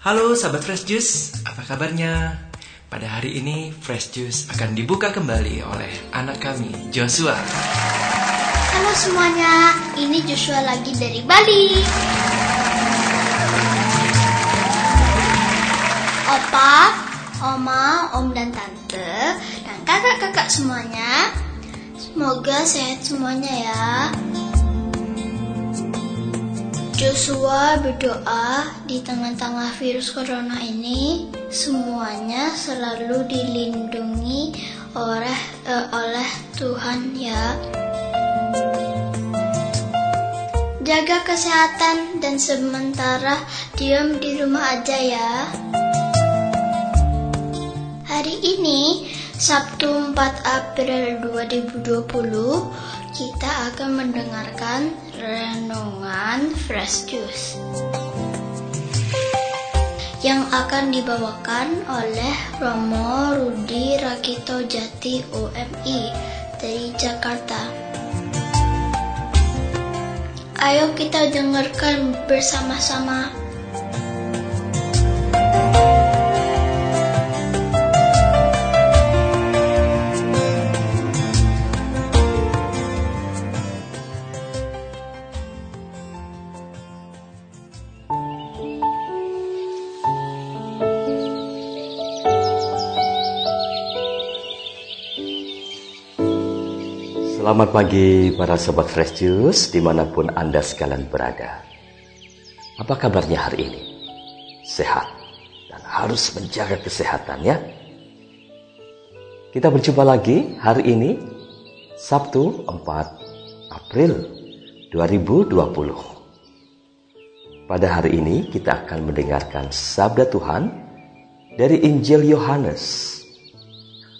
Halo sahabat Fresh Juice, apa kabarnya? Pada hari ini Fresh Juice akan dibuka kembali oleh anak kami, Joshua. Halo semuanya, ini Joshua lagi dari Bali. Opa, Oma, Om dan Tante, dan kakak-kakak semuanya, semoga sehat semuanya ya. Joshua berdoa di tengah-tengah virus corona ini semuanya selalu dilindungi oleh eh, oleh Tuhan ya. Jaga kesehatan dan sementara diam di rumah aja ya. Hari ini Sabtu 4 April 2020 kita akan mendengarkan renungan Fresh Juice yang akan dibawakan oleh Romo Rudi Rakito Jati UMI dari Jakarta. Ayo kita dengarkan bersama-sama. Selamat pagi para sobat Fresh Juice di mana pun Anda sekalian berada. Apa kabarnya hari ini? Sehat dan harus menjaga kesehatan ya. Kita berjumpa lagi hari ini Sabtu 4 April 2020. Pada hari ini kita akan mendengarkan sabda Tuhan dari Injil Yohanes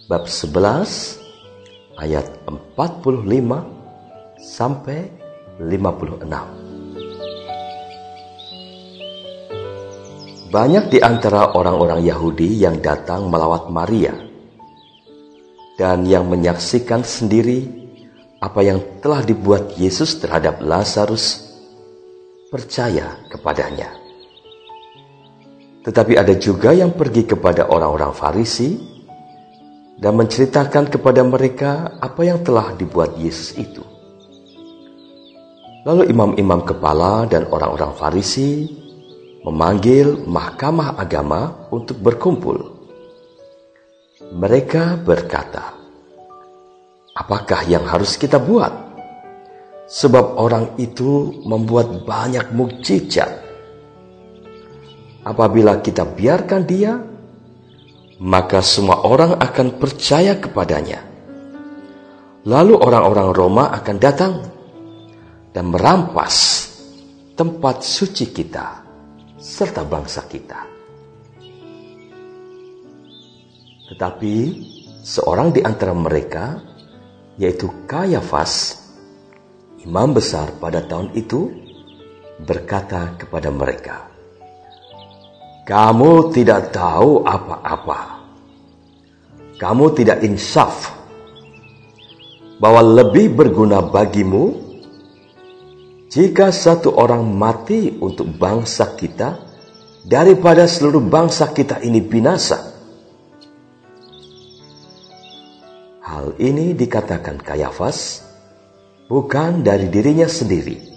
bab 11 ayat 45 sampai 56. Banyak di antara orang-orang Yahudi yang datang melawat Maria dan yang menyaksikan sendiri apa yang telah dibuat Yesus terhadap Lazarus percaya kepadanya. Tetapi ada juga yang pergi kepada orang-orang Farisi dan menceritakan kepada mereka apa yang telah dibuat Yesus itu. Lalu imam-imam kepala dan orang-orang Farisi memanggil mahkamah agama untuk berkumpul. Mereka berkata, "Apakah yang harus kita buat? Sebab orang itu membuat banyak mukjizat. Apabila kita biarkan dia, maka semua orang akan percaya kepadanya. Lalu orang-orang Roma akan datang dan merampas tempat suci kita serta bangsa kita. Tetapi seorang di antara mereka, yaitu Kayafas, imam besar pada tahun itu, berkata kepada mereka, kamu tidak tahu apa-apa. Kamu tidak insaf bahwa lebih berguna bagimu jika satu orang mati untuk bangsa kita daripada seluruh bangsa kita ini binasa. Hal ini dikatakan Kayafas bukan dari dirinya sendiri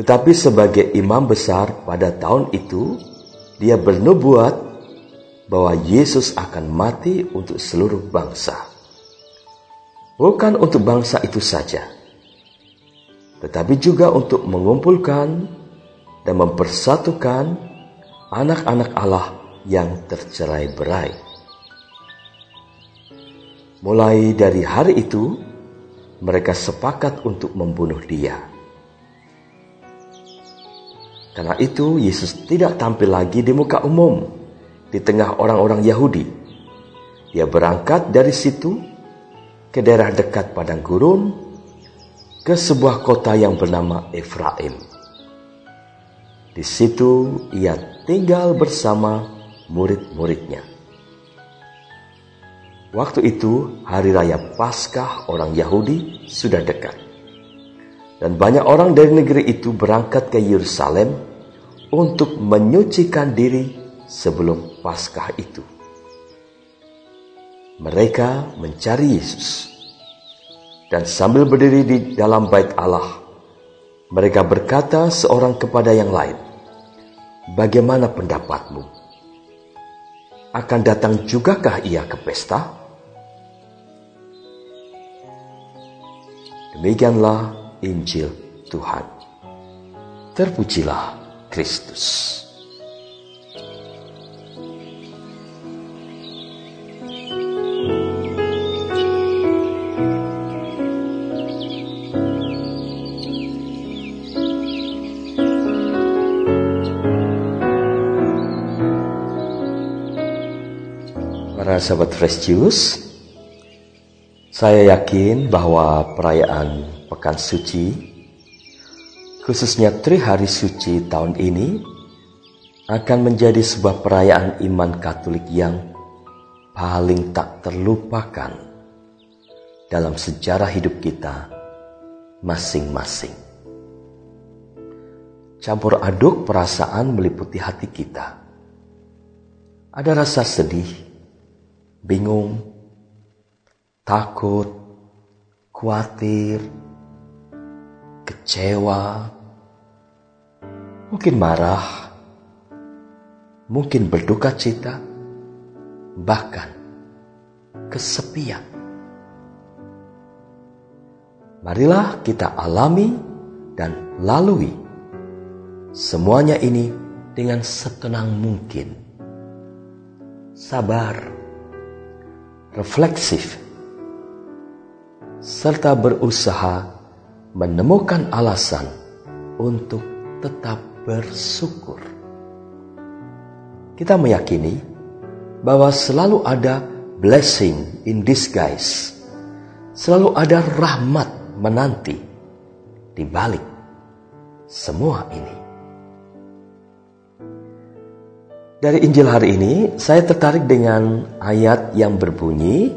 tetapi sebagai imam besar pada tahun itu, dia bernubuat bahwa Yesus akan mati untuk seluruh bangsa. Bukan untuk bangsa itu saja, tetapi juga untuk mengumpulkan dan mempersatukan anak-anak Allah yang tercerai berai. Mulai dari hari itu, mereka sepakat untuk membunuh dia. Karena itu Yesus tidak tampil lagi di muka umum di tengah orang-orang Yahudi. Dia berangkat dari situ ke daerah dekat padang gurun ke sebuah kota yang bernama Efraim. Di situ ia tinggal bersama murid-muridnya. Waktu itu hari raya Paskah orang Yahudi sudah dekat. Dan banyak orang dari negeri itu berangkat ke Yerusalem untuk menyucikan diri sebelum Paskah itu. Mereka mencari Yesus. Dan sambil berdiri di dalam bait Allah, mereka berkata seorang kepada yang lain, Bagaimana pendapatmu? Akan datang jugakah ia ke pesta? Demikianlah Injil Tuhan. Terpujilah Kristus. Para sahabat Fresh Juice, saya yakin bahwa perayaan Pekan Suci, khususnya Tri Hari Suci tahun ini, akan menjadi sebuah perayaan iman Katolik yang paling tak terlupakan dalam sejarah hidup kita masing-masing. Campur aduk perasaan meliputi hati kita. Ada rasa sedih, bingung, takut, khawatir, kecewa, mungkin marah, mungkin berduka cita, bahkan kesepian. Marilah kita alami dan lalui semuanya ini dengan setenang mungkin. Sabar refleksif, serta berusaha menemukan alasan untuk tetap bersyukur. Kita meyakini bahwa selalu ada blessing in disguise, selalu ada rahmat menanti di balik semua ini. Dari Injil hari ini, saya tertarik dengan ayat yang berbunyi,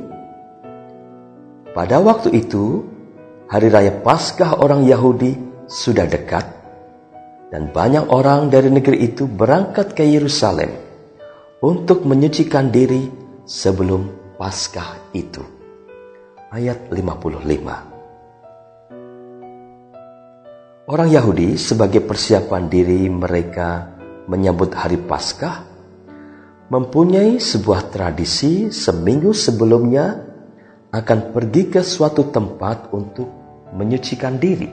"Pada waktu itu, hari raya Paskah orang Yahudi sudah dekat, dan banyak orang dari negeri itu berangkat ke Yerusalem untuk menyucikan diri sebelum Paskah itu." Ayat 55. Orang Yahudi sebagai persiapan diri mereka menyambut hari Paskah mempunyai sebuah tradisi seminggu sebelumnya akan pergi ke suatu tempat untuk menyucikan diri.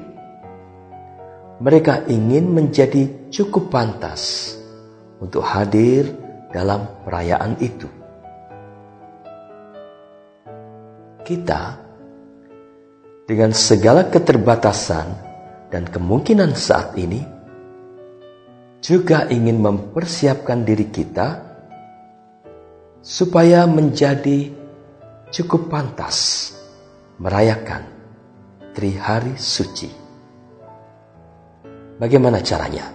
Mereka ingin menjadi cukup pantas untuk hadir dalam perayaan itu. Kita, dengan segala keterbatasan dan kemungkinan saat ini, juga ingin mempersiapkan diri kita supaya menjadi cukup pantas merayakan Tri Hari Suci. Bagaimana caranya?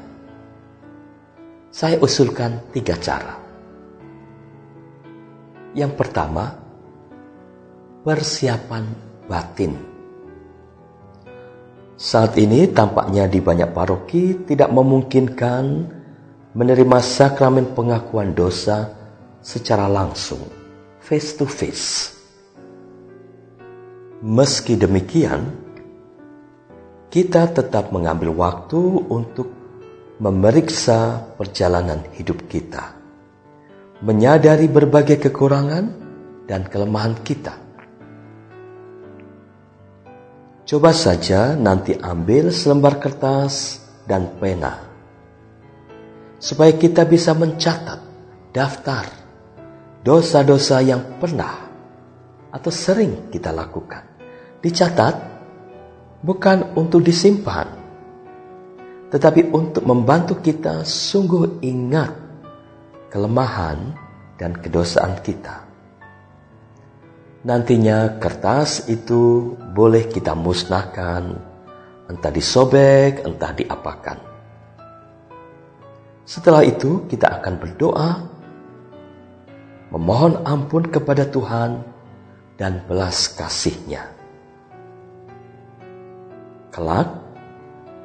Saya usulkan tiga cara. Yang pertama, persiapan batin. Saat ini tampaknya di banyak paroki tidak memungkinkan menerima sakramen pengakuan dosa secara langsung, face to face. Meski demikian, kita tetap mengambil waktu untuk memeriksa perjalanan hidup kita, menyadari berbagai kekurangan dan kelemahan kita. Coba saja nanti ambil selembar kertas dan pena, supaya kita bisa mencatat daftar dosa-dosa yang pernah atau sering kita lakukan. Dicatat bukan untuk disimpan, tetapi untuk membantu kita sungguh ingat kelemahan dan kedosaan kita. Nantinya kertas itu boleh kita musnahkan, entah disobek, entah diapakan. Setelah itu kita akan berdoa memohon ampun kepada Tuhan dan belas kasihnya. Kelak,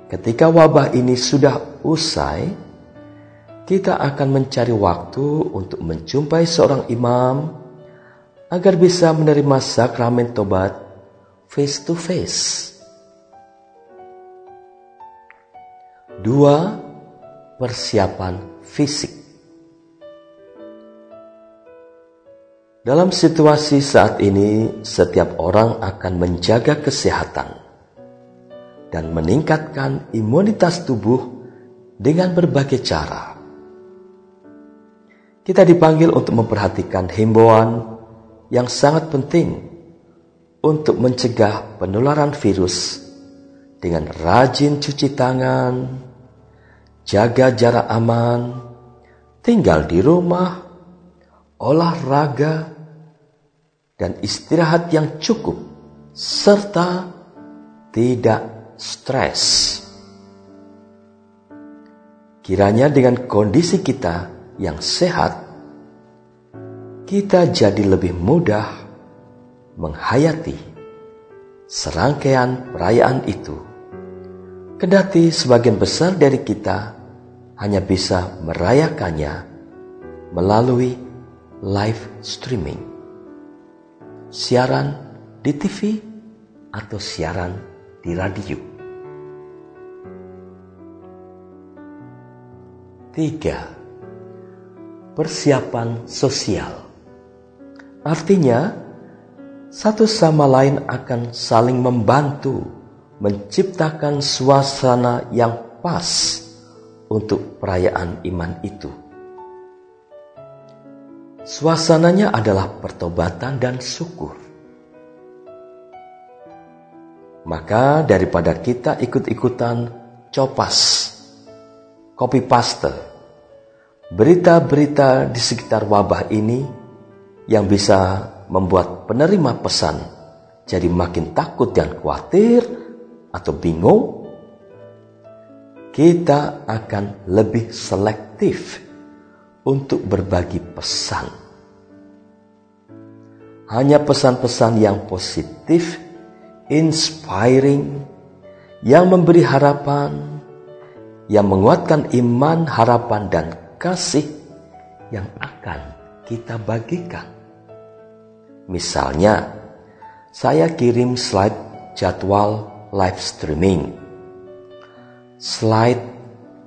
ketika wabah ini sudah usai kita akan mencari waktu untuk menjumpai seorang imam agar bisa menerima sakramen tobat face to face. Dua, persiapan fisik. Dalam situasi saat ini, setiap orang akan menjaga kesehatan dan meningkatkan imunitas tubuh dengan berbagai cara. Kita dipanggil untuk memperhatikan himbauan yang sangat penting untuk mencegah penularan virus dengan rajin cuci tangan, jaga jarak aman, tinggal di rumah, olahraga, dan istirahat yang cukup, serta tidak stres. Kiranya dengan kondisi kita yang sehat, kita jadi lebih mudah menghayati serangkaian perayaan itu. Kendati sebagian besar dari kita hanya bisa merayakannya melalui live streaming. Siaran di TV atau siaran di radio. Tiga, persiapan sosial. Artinya, satu sama lain akan saling membantu menciptakan suasana yang pas untuk perayaan iman itu. Suasananya adalah pertobatan dan syukur. Maka daripada kita ikut-ikutan copas, copy paste, berita-berita di sekitar wabah ini yang bisa membuat penerima pesan jadi makin takut dan khawatir atau bingung, kita akan lebih selektif untuk berbagi pesan. Hanya pesan-pesan yang positif, inspiring, yang memberi harapan, yang menguatkan iman, harapan, dan kasih yang akan kita bagikan. Misalnya, saya kirim slide jadwal live streaming, slide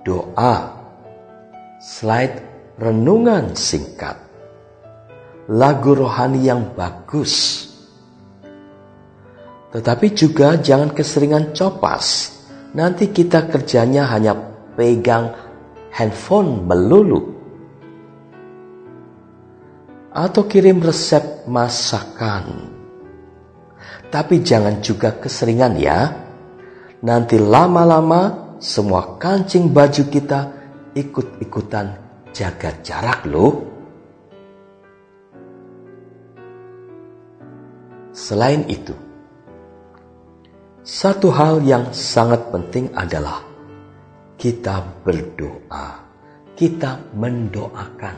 doa, slide renungan singkat, lagu rohani yang bagus. Tetapi juga jangan keseringan copas. Nanti kita kerjanya hanya pegang handphone melulu. Atau kirim resep masakan. Tapi jangan juga keseringan ya. Nanti lama-lama semua kancing baju kita ikut-ikutan jaga jarak loh. Selain itu, satu hal yang sangat penting adalah kita berdoa, kita mendoakan.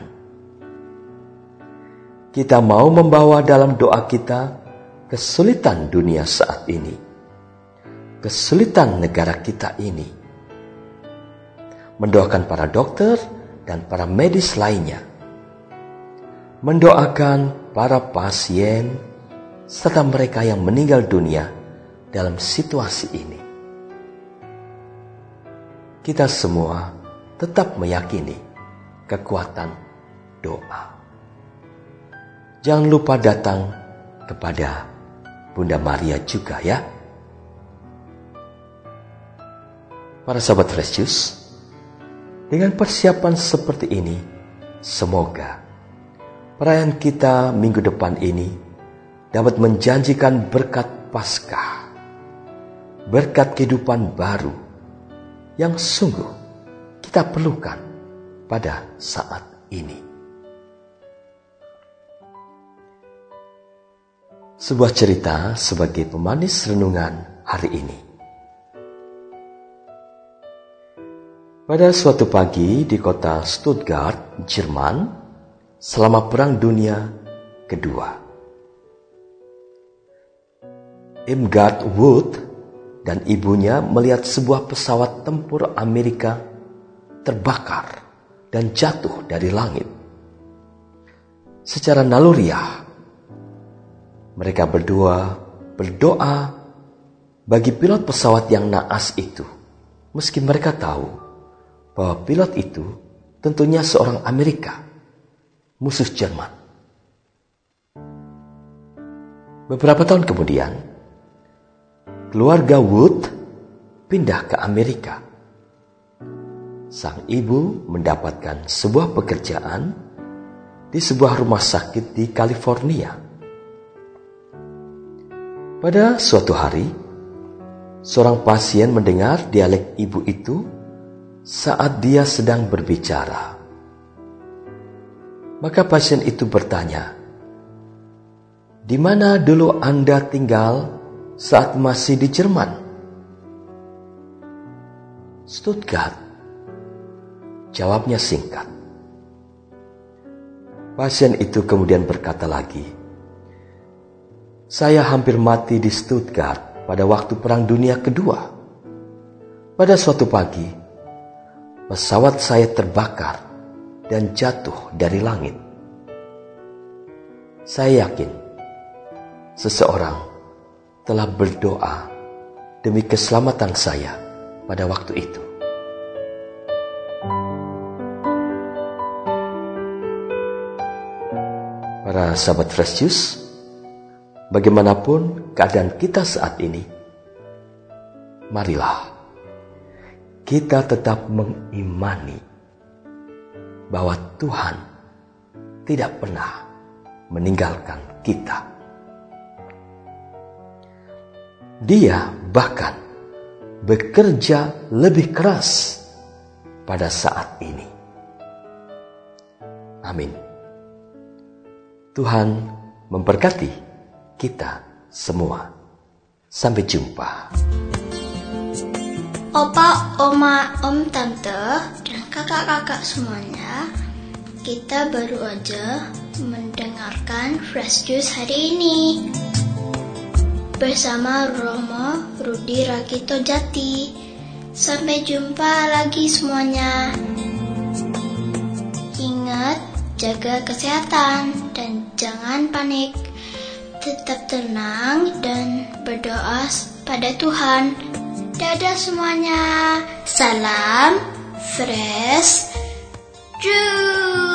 Kita mau membawa dalam doa kita kesulitan dunia saat ini, kesulitan negara kita ini, mendoakan para dokter, dan para medis lainnya. Mendoakan para pasien serta mereka yang meninggal dunia dalam situasi ini. Kita semua tetap meyakini kekuatan doa. Jangan lupa datang kepada Bunda Maria juga ya. Para sahabat Fresh dengan persiapan seperti ini, semoga perayaan kita minggu depan ini dapat menjanjikan berkat Paskah, berkat kehidupan baru yang sungguh kita perlukan pada saat ini. Sebuah cerita sebagai pemanis renungan hari ini. Pada suatu pagi di kota Stuttgart, Jerman, selama Perang Dunia Kedua. Imgard Wood dan ibunya melihat sebuah pesawat tempur Amerika terbakar dan jatuh dari langit. Secara naluriah, mereka berdua berdoa bagi pilot pesawat yang naas itu, meski mereka tahu bahwa pilot itu tentunya seorang Amerika, musuh Jerman. Beberapa tahun kemudian, keluarga Wood pindah ke Amerika. Sang ibu mendapatkan sebuah pekerjaan di sebuah rumah sakit di California. Pada suatu hari, seorang pasien mendengar dialek ibu itu saat dia sedang berbicara. Maka pasien itu bertanya, "Di mana dulu Anda tinggal saat masih di Jerman?" Stuttgart. Jawabnya singkat. Pasien itu kemudian berkata lagi, "Saya hampir mati di Stuttgart pada waktu Perang Dunia Kedua. Pada suatu pagi, pesawat saya terbakar dan jatuh dari langit. Saya yakin seseorang telah berdoa demi keselamatan saya pada waktu itu. Para sahabat Fresh Juice, bagaimanapun keadaan kita saat ini, marilah kita tetap mengimani bahwa Tuhan tidak pernah meninggalkan kita. Dia bahkan bekerja lebih keras pada saat ini. Amin. Tuhan memberkati kita semua. Sampai jumpa. Opa, oma, om, tante, dan kakak-kakak semuanya, kita baru aja mendengarkan Fresh Juice hari ini. Bersama Romo Rudi Rakito Jati. Sampai jumpa lagi semuanya. Ingat, jaga kesehatan dan jangan panik. Tetap tenang dan berdoa pada Tuhan. Dadah semuanya. Salam fresh juice.